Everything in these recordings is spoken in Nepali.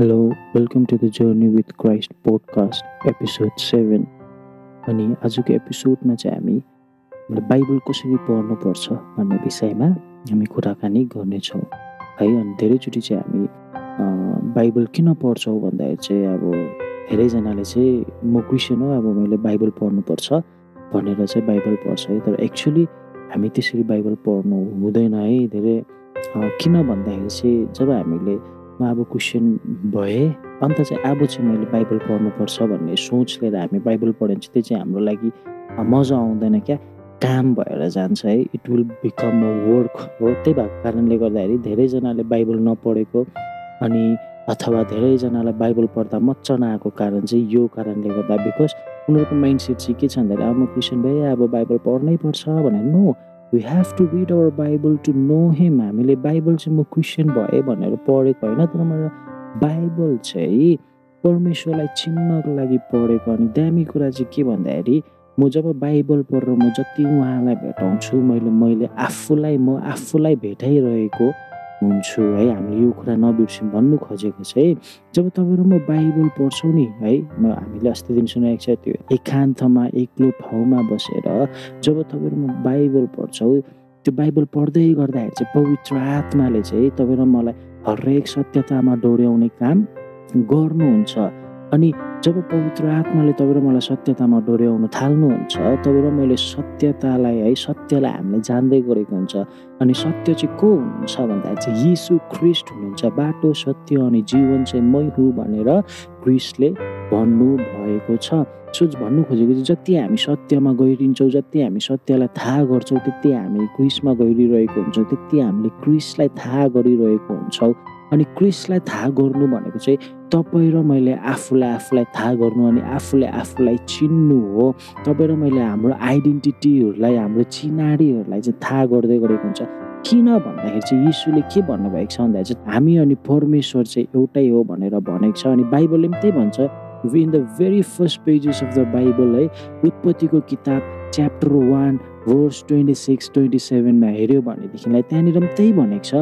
Hello welcome to the journey with Christ podcast episode seven अनि आजको एपिसोडमा चाहिँ हामी बाइबल कसरी पढ्नुपर्छ भन्ने विषयमा हामी कुराकानी गर्नेछौँ। है अनि धेरैचोटि चाहिँ हामी बाइबल किन पढ्छौँ भन्दाखेरि चाहिँ अब धेरैजनाले चाहिँ म क्रिस्चियन हो अब मैले बाइबल पढ्नुपर्छ भनेर चाहिँ बाइबल पढ्छ है। तर एक्चुली हामी त्यसरी बाइबल पढ्नु हुँदैन है धेरै। किन भन्दाखेरि चाहिँ जब हामीले म अब क्रिस्चियन भएँ अन्त चाहिँ अब चाहिँ मैले बाइबल पढ्नुपर्छ भन्ने सोच लिएर हामी बाइबल पढ्यो भने चाहिँ त्यो चाहिँ हाम्रो लागि मजा आउँदैन क्या। काम भएर जान्छ है it will become a work हो। त्यही भएको कारणले गर्दाखेरि धेरैजनाले बाइबल नपढेको अनि अथवा धेरैजनालाई बाइबल पढ्दा मजा नआएको कारण चाहिँ यो कारणले गर्दा बिकज उनीहरूको माइन्ड सेट चाहिँ के छ भन्दाखेरि अब म क्रिस्चियन भएँ अब बाइबल पढ्नै पर्छ भनेर। No. We have to read our Bible to know him हामीले बाइबल चाहिँ म क्रिस्चियन भएँ भनेर पढेको होइन तर मैले बाइबल चाहिँ परमेश्वरलाई चिन्नको लागि पढेको अनि दामी कुरा चाहिँ के भन्दाखेरि म जब बाइबल पढेर म जति उहाँलाई भेटाउँछु मैले मैले आफूलाई म आफूलाई भेटाइरहेको हुन्छु है हामीले यो कुरा नबिर्स्यौँ भन्नु खोजेको चाहिँ जब तपाईँहरू म बाइबल पढ्छौँ नि है म हामीले अस्ति दिन सुनेको छ त्यो एकान्तमा एक्लो ठाउँमा बसेर जब तपाईँहरू म बाइबल पढ्छौँ त्यो बाइबल पढ्दै गर्दाखेरि चाहिँ पवित्र आत्माले चाहिँ तपाईँ मलाई हरेक सत्यतामा डोर्याउने काम गर्नुहुन्छ अनि जब पवित्र आत्माले तपाईँ र मलाई सत्यतामा डोर्याउन थाल्नुहुन्छ तपाईँ र मैले सत्यतालाई है सत्यलाई हामीले जान्दै गरेको हुन्छ। अनि सत्य चाहिँ को हुनुहुन्छ भन्दाखेरि चाहिँ यीशु ख्रिस्ट हुनुहुन्छ। बाटो सत्य अनि जीवन चाहिँ मै हुँ भनेर क्रिस्टले भन्नु भएको छ। सो भन्नु खोजेको चाहिँ जति हामी सत्यमा गहिरिन्छौँ जति हामी सत्यलाई थाहा गर्छौँ त्यति हामी क्रिसमा गहिरिरहेको हुन्छौँ त्यति हामीले क्रिसलाई थाहा गरिरहेको हुन्छौँ। अनि क्रिसलाई थाहा गर्नु भनेको चाहिँ तपाईँ र मैले आफूलाई आफूलाई थाहा गर्नु अनि आफूले आफूलाई चिन्नु हो। तपाईँ र मैले हाम्रो आइडेन्टिटीहरूलाई हाम्रो चिनारीहरूलाई चाहिँ थाहा गर्दै गरेको हुन्छ। किन भन्दाखेरि चाहिँ यीशुले के भन्नुभएको छ भन्दाखेरि चाहिँ हामी अनि परमेश्वर चाहिँ एउटै हो भनेर भनेको छ। अनि बाइबलले पनि त्यही भन्छ in the very first pages of the Bible है उत्पत्तिको किताब chapter one verse twenty six twenty सेभेनमा हेऱ्यो भनेदेखिलाई त्यहाँनिर पनि त्यही भनेको छ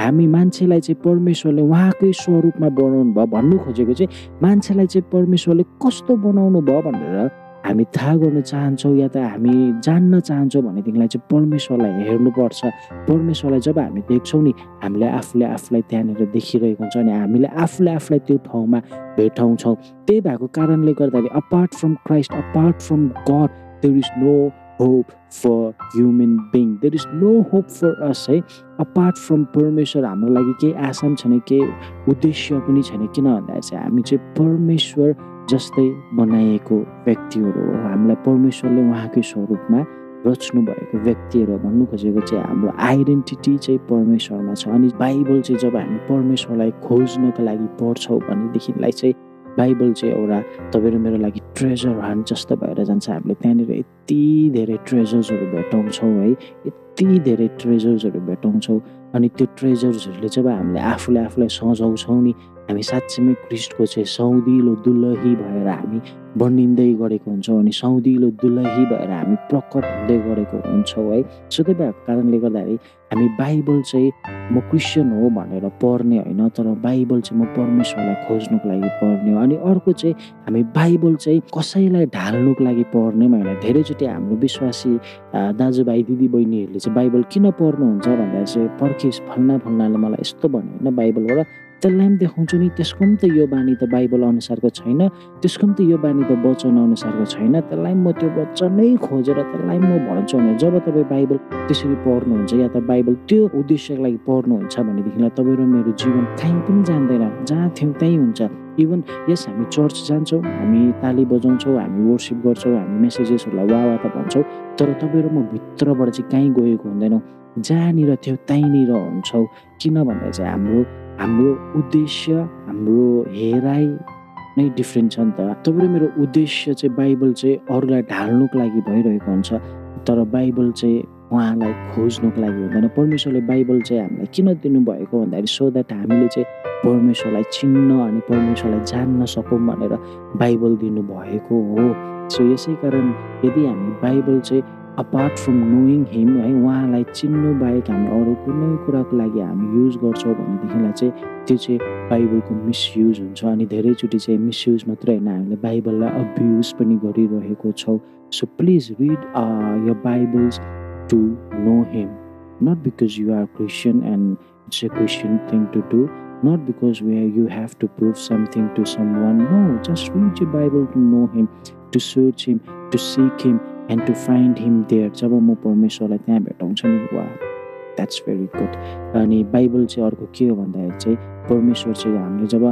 हामी मान्छेलाई चाहिँ परमेश्वरले उहाँकै स्वरूपमा बनाउनु भयो भन्नु खोजेको चाहिँ मान्छेलाई चाहिँ परमेश्वरले कस्तो बनाउनु भयो भनेर हामी थाहा गर्न चाहन्छौँ या त हामी जान्न चाहन्छौँ भनेदेखिलाई चाहिँ परमेश्वरलाई हेर्नुपर्छ। परमेश्वरलाई जब हामी देख्छौँ नि हामीले आफूले आफूलाई त्यहाँनिर देखिरहेको हुन्छ अनि हामीले आफूले आफूलाई त्यो ठाउँमा भेटाउँछौँ। त्यही भएको कारणले गर्दाखेरि apart from Christ apart from God there is no hope for human being there is no hope for us है अपार्ट फ्रम परमेश्वर हाम्रो लागि केही पनि छैन केही उद्देश्य पनि छैन। किन भन्दाखेरि चाहिँ हामी चाहिँ परमेश्वर जस्तै बनाइएको व्यक्तिहरू हो। हामीलाई परमेश्वरले उहाँकै स्वरूपमा रच्नु भएको व्यक्तिहरू भन्नु खोजेको चाहिँ हाम्रो आइडेन्टिटी चाहिँ परमेश्वरमा छ। अनि बाइबल चाहिँ जब हामी परमेश्वरलाई खोज्नको लागि पढ्छौँ भनेदेखिलाई चाहिँ बाइबल चाहिँ एउटा तपाईँ मेरो लागि ट्रेजर हान्ड जस्तो भएर जान्छ। हामीले त्यहाँनिर यति धेरै ट्रेजर्सहरू भेटाउँछौँ है। यति धेरै ट्रेजर्सहरू भेटाउँछौँ अनि त्यो ट्रेजर्सहरूले जब हामीले आफूले आफूलाई सजाउँछौँ नि। हामी साँच्चीमै क्रिस्टको चाहिँ सौदिलो दुलही भएर हामी बनिँदै गरेको हुन्छौँ अनि सौदिलो दुलही भएर हामी प्रकट हुँदै गरेको हुन्छौँ है। सो त्यही भएको कारणले गर्दाखेरि हामी बाइबल चाहिँ म क्रिस्चियन हो भनेर पढ्ने होइन तर बाइबल चाहिँ म परमेश्वरलाई खोज्नुको लागि पढ्ने हो। अनि अर्को चाहिँ हामी बाइबल चाहिँ कसैलाई ढाल्नुको लागि पढ्ने होइन। धेरैचोटि हाम्रो विश्वासी दाजुभाइ दिदीबहिनीहरूले चाहिँ बाइबल किन पढ्नुहुन्छ भन्दा चाहिँ पर्खिस फल्ना फल्नाले मलाई यस्तो भन्यो होइन बाइबलबाट त्यसलाई पनि देखाउँछु नि त्यसको पनि त यो बानी त बाइबल अनुसारको छैन त्यसको पनि त यो बानी त वचन अनुसारको छैन त्यसलाई म त्यो वचनै खोजेर त्यसलाई म भन्छु भने जब तपाईँ बाइबल त्यसरी पढ्नुहुन्छ या त बाइबल त्यो उद्देश्यको लागि पढ्नुहुन्छ भनेदेखिलाई तपाईँ र मेरो जीवन कहीँ पनि जान्दैन जहाँ थियौँ त्यहीँ हुन्छ। इभन यस हामी चर्च जान्छौँ हामी ताली बजाउँछौँ हामी वर्सिप गर्छौँ हामी मेसेजेसहरूलाई वा वा त भन्छौँ तर तपाईँ र म भित्रबाट चाहिँ कहीँ गएको हुँदैनौँ। जहाँनिर थियो त्यहीँनिर हुन्छौँ। किन भन्दा चाहिँ हाम्रो हाम्रो उद्देश्य हाम्रो हेराइ नै डिफ्रेन्ट छ नि त। तपाईँ मेरो उद्देश्य चाहिँ बाइबल चाहिँ अरूलाई ढाल्नुको लागि भइरहेको हुन्छ तर बाइबल चाहिँ उहाँलाई खोज्नुको लागि हुँदैन। परमेश्वरले बाइबल चाहिँ हामीलाई किन दिनुभएको भन्दाखेरि सो द्याट हामीले चाहिँ परमेश्वरलाई चिन्न अनि परमेश्वरलाई जान्न सकौँ भनेर बाइबल दिनुभएको हो। सो यसै कारण यदि हामी बाइबल चाहिँ अपार्ट फ्रम नोइङ हिम है उहाँलाई चिन्नु बाहेक हामी अरू कुनै कुराको लागि हामी युज गर्छौँ भनेदेखिलाई चाहिँ त्यो चाहिँ बाइबलको मिसयुज हुन्छ अनि धेरैचोटि चाहिँ मिसयुज मात्रै होइन हामीले बाइबललाई अब्युज पनि गरिरहेको छौँ। So please read your Bibles to know him not because you are Christian and it's a Christian thing to do, not because where you have to prove something to someone. No, just read your Bible to know Him, to search Him, to seek Him, and to find him there जब म परमेश्वरलाई त्यहाँ भेटाउँछु नि वा द्याट्स भेरी गुड अनि बाइबल चाहिँ अर्को के हो भन्दाखेरि चाहिँ परमेश्वर चाहिँ हामीले जब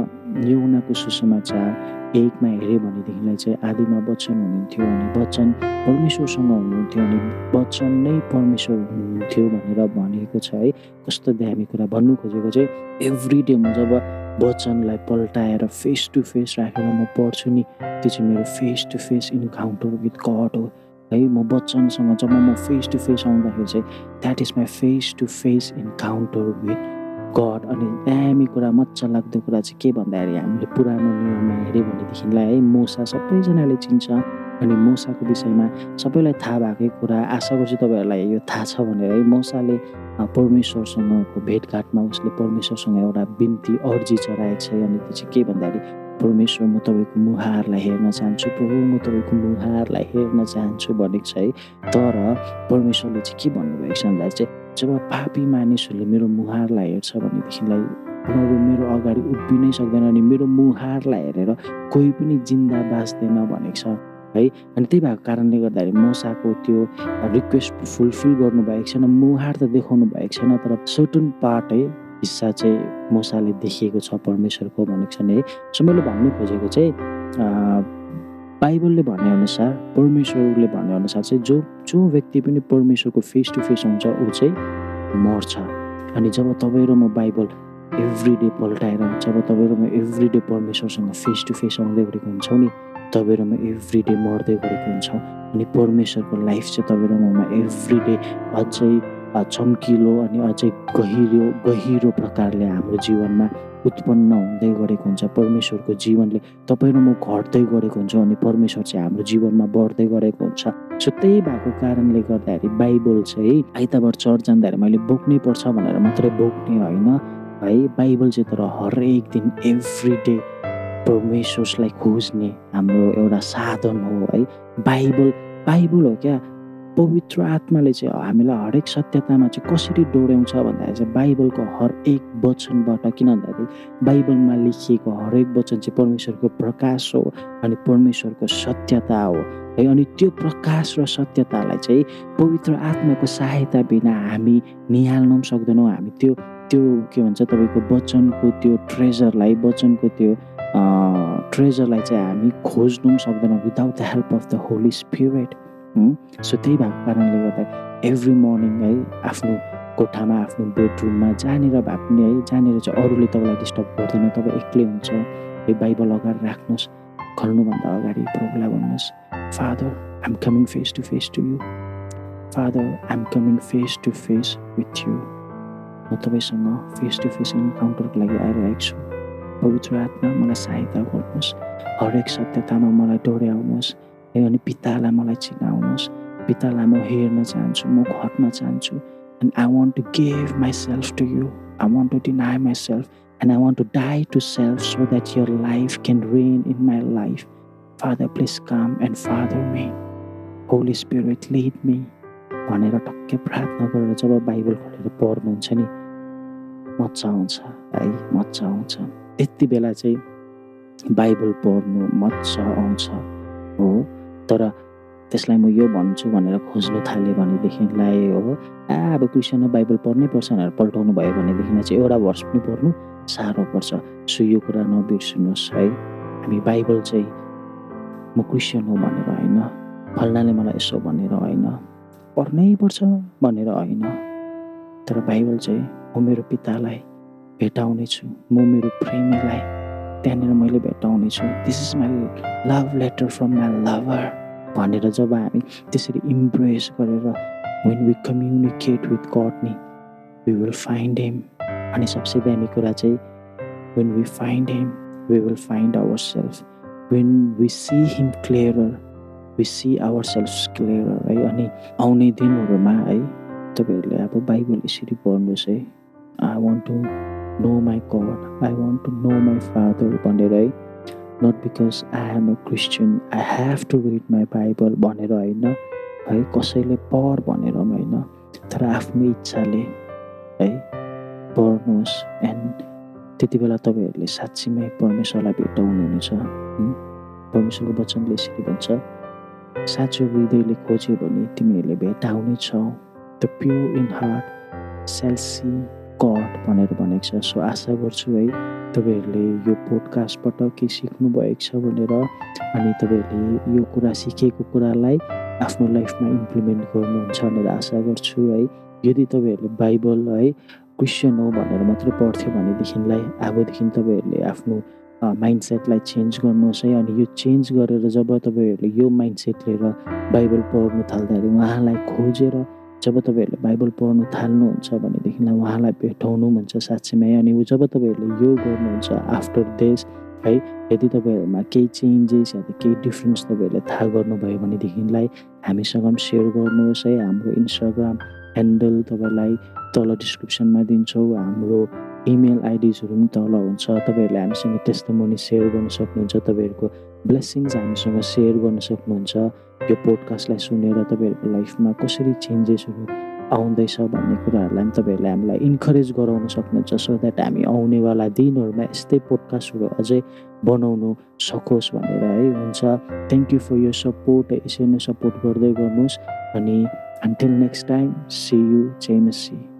यौनाको सुसमाचार एकमा हेऱ्यो भनेदेखिलाई चाहिँ आदिमा वचन हुनुहुन्थ्यो अनि वचन परमेश्वरसँग हुनुहुन्थ्यो अनि वचन नै परमेश्वर हुनुहुन्थ्यो भनेर भनेको छ है। कस्तो दामी कुरा भन्नु खोजेको चाहिँ एभ्री डे म जब वचनलाई पल्टाएर फेस टु फेस राखेर म पढ्छु नि त्यो चाहिँ मेरो face to face encounter with God हो। है म बच्चनसँग जब म फेस टु फेस आउँदाखेरि चाहिँ that is my face to face encounter with God अनि दामी कुरा मजा लाग्दो कुरा चाहिँ के भन्दाखेरि हामीले पुरानो नियममा हेऱ्यो भनेदेखिलाई है मोसा सबैजनाले चिन्छ। अनि मोसाको विषयमा सबैलाई थाहा भएकै कुरा आशा गर्छु तपाईँहरूलाई यो थाहा छ भनेर है मोसाले परमेश्वरसँगको भेटघाटमा उसले परमेश्वरसँग एउटा बिन्ती अर्जी चढाएको छ। अनि त्यो चाहिँ के भन्दाखेरि परमेश्वर म तपाईँको मुहारलाई हेर्न चाहन्छु। प्रभु म तपाईँको मुहारलाई हेर्न चाहन्छु भनेको छ है। तर परमेश्वरले चाहिँ के भन्नुभएको छ भन्दा चाहिँ जब पापी मानिसहरूले मेरो मुहारलाई हेर्छ भनेदेखिलाई उनीहरू मेरो अगाडि उभिनै सक्दैन अनि मेरो मुहारलाई हेरेर कोही पनि जिन्दा बाँच्दैन भनेको छ है। अनि त्यही भएको कारणले गर्दाखेरि मोसाको त्यो रिक्वेस्ट फुलफिल गर्नुभएको छैन मुहार त देखाउनु भएको छैन तर सर्टन पार्ट है हिस्सा चाहिँ मोसाले देखिएको छ परमेश्वरको भनेको छ है। सो मैले भन्नु खोजेको चाहिँ बाइबलले भनेअनुसार परमेश्वरले भनेअनुसार चाहिँ जो जो व्यक्ति पनि परमेश्वरको फेस टु फेस हुन्छ ऊ चाहिँ मर्छ। अनि जब तपाईँ र म बाइबल एभ्री डे पल्टाएर जब तपाईँ र म एभ्री डे परमेश्वरसँग फेस टु फेस आउँदै गरेको हुन्छौँ नि तपाईँ र म एभ्री डे मर्दै गरेको हुन्छौँ। अनि परमेश्वरको लाइफ चाहिँ तपाईँ र ममा एभ्री डे अझै चम्किलो अनि अझै गहिरो गहिरो प्रकारले हाम्रो जीवनमा उत्पन्न हुँदै गरेको हुन्छ। परमेश्वरको जीवनले तपाईँ र म घट्दै गरेको हुन्छ अनि परमेश्वर चाहिँ हाम्रो जीवनमा बढ्दै गरेको हुन्छ। सो त्यही भएको कारणले गर्दाखेरि बाइबल चाहिँ आइतबार चर्च जाँदाखेरि मैले बोक्नै पर्छ भनेर मात्रै बोक्ने होइन। है बाइबल चाहिँ तर हरेक दिन एभ्री डे परमेश्वरलाई खोज्ने हाम्रो एउटा साधन हो है। बाइबल बाइबल हो क्या? पवित्र आत्माले चाहिँ हामीलाई हरेक सत्यतामा चाहिँ कसरी डोर्याउँछ भन्दाखेरि चाहिँ बाइबलको हरेक वचनबाट किन भन्दाखेरि बाइबलमा लेखिएको हरेक वचन चाहिँ परमेश्वरको प्रकाश हो अनि परमेश्वरको सत्यता हो। है अनि त्यो प्रकाश र सत्यतालाई चाहिँ पवित्र आत्माको सहायता बिना हामी निहाल्नु पनि सक्दैनौँ। हामी त्यो त्यो के भन्छ तपाईँको वचनको त्यो ट्रेजरलाई वचनको त्यो ट्रेजरलाई चाहिँ हामी खोज्नु पनि सक्दैनौँ। Without the help of the Holy Spirit so त्यही भएको कारणले गर्दा एभ्री मर्निङ है आफ्नो कोठामा आफ्नो बेडरुममा जहाँनिर भए पनि है जहाँनिर चाहिँ अरूले तपाईँलाई डिस्टर्ब गर्दैन तपाईँ एक्लै हुन्छ है बाइबल अगाडि राख्नुहोस् खल्नुभन्दा अगाडि प्रभुलाई भन्नुहोस् father I'm coming face to face to you father I'm coming face to face with you म तपाईँसँग फेस टु फेस इन्काउन्टरको लागि आइरहेको छु। पवित्र आत्मा मलाई सहायता गर्नुहोस्। हरेक सत्यतामा मलाई डोर्याउनुहोस्। है अनि पितालाई मलाई चिनाउनुहोस् पितालाई म हेर्न चाहन्छु म घट्न चाहन्छु। And I want to give myself to you I want to deny myself and I want to die to self so that your life can reign in my life father please come and father me Holy Spirit lead me भनेर टक्कै प्रार्थना गरेर जब बाइबल खोलेर पढ्नुहुन्छ नि मजा आउँछ है मजा आउँछ। त्यति बेला चाहिँ बाइबल पढ्नु मजा आउँछ हो। तर त्यसलाई म यो भन्छु भनेर खोज्नु थालेँ भनेदेखिलाई हो आ अब क्रिस्चियन बाइबल पढ्नै पर्छ भनेर पल्टाउनु भयो भनेदेखिलाई चाहिँ एउटा वर्ष पनि पढ्नु साह्रो पर्छ। सो यो कुरा नबिर्सिनुहोस् है। हामी बाइबल चाहिँ म क्रिस्चियन हो भनेर होइन। फल्नाले मलाई यसो भनेर होइन। पढ्नै पर्छ भनेर होइन। तर बाइबल चाहिँ म मेरो पितालाई भेटाउने छु म मेरो प्रेमीलाई त्यहाँनिर मैले भेटाउने छु this is my love letter from my lover भनेर जब हामी त्यसरी इम्प्रेस गरेर when we communicate with God नि वी विल फाइन्ड हिम अनि सबसे दामी कुरा चाहिँ when we find him we will find ourselves when we see him clearer we see ourselves clear है। अनि आउने दिनहरूमा है तपाईँहरूले अब बाइबल यसरी पढ्नुहोस् है। I want to know my God I want to know my father भनेर है। Not because I am a Christian I have to read my Bible भनेर होइन। है कसैले पढ भनेर होइन। तर आफ्नो इच्छाले है पढ्नुहोस्। एन्ड त्यति बेला तपाईँहरूले साँच्चीमै परमेश्वरलाई भेटाउनुहुनेछ परमेश्वरको वचनले यसरी भन्छ साँचो हृदयले खोज्यो भने तिमीहरूले भेटाउने छौ। The pure in heart shall see God भनेर भनेको छ। सो आशा गर्छु है तपाईँहरूले यो पोडकास्टबाट के सिक्नु भएको छ भनेर अनि तपाईँहरूले यो कुरा सिकेको कुरालाई आफ्नो लाइफमा इम्प्लिमेन्ट गर्नुहुन्छ भनेर आशा गर्छु है। यदि तपाईँहरूले बाइबल है क्रिस्चियन हो भनेर मात्रै पढ्थ्यो भनेदेखिलाई अबदेखि तपाईँहरूले आफ्नो माइन्डसेटलाई चेन्ज गर्नुहोस् है। अनि यो चेन्ज गरेर जब तपाईँहरूले यो माइन्डसेट लिएर बाइबल पढ्नु थाल्दाखेरि उहाँलाई खोजेर जब तपाईँहरूले बाइबल पढ्नु थाल्नुहुन्छ भनेदेखिलाई उहाँलाई भेटाउनु भन्छ साँच्चीमै अनि जब तपाईँहरूले यो गर्नुहुन्छ आफ्टर देश है यदि तपाईँहरूमा केही चेन्जेस या त केही डिफ्रेन्स तपाईँहरूले थाहा गर्नुभयो भनेदेखिलाई हामीसँग पनि सेयर गर्नुहोस् है हाम्रो इन्स्टाग्राम ह्यान्डल तपाईँलाई तल डिस्क्रिप्सनमा दिन्छौँ हाम्रो इमेल आइडिजहरू पनि तल हुन्छ। तपाईँहरूले हामीसँग त्यस्तो मनी सेयर गर्न सक्नुहुन्छ। तपाईँहरूको ब्लेसिङ्स हामीसँग सेयर गर्न सक्नुहुन्छ। यो पोडकास्टलाई सुनेर तपाईँहरूको लाइफमा कसरी चेन्जेसहरू आउँदैछ भन्ने कुराहरूलाई पनि तपाईँहरूले हामीलाई इन्करेज गराउन सक्नुहुन्छ। सो द्याट हामी आउनेवाला दिनहरूमा यस्तै पोडकास्टहरू अझै बनाउनु सकोस् भनेर है हुन्छ। Thank you for your support यसरी नै सपोर्ट गर्दै गर्नुहोस्। अनि until next time see you जेमसी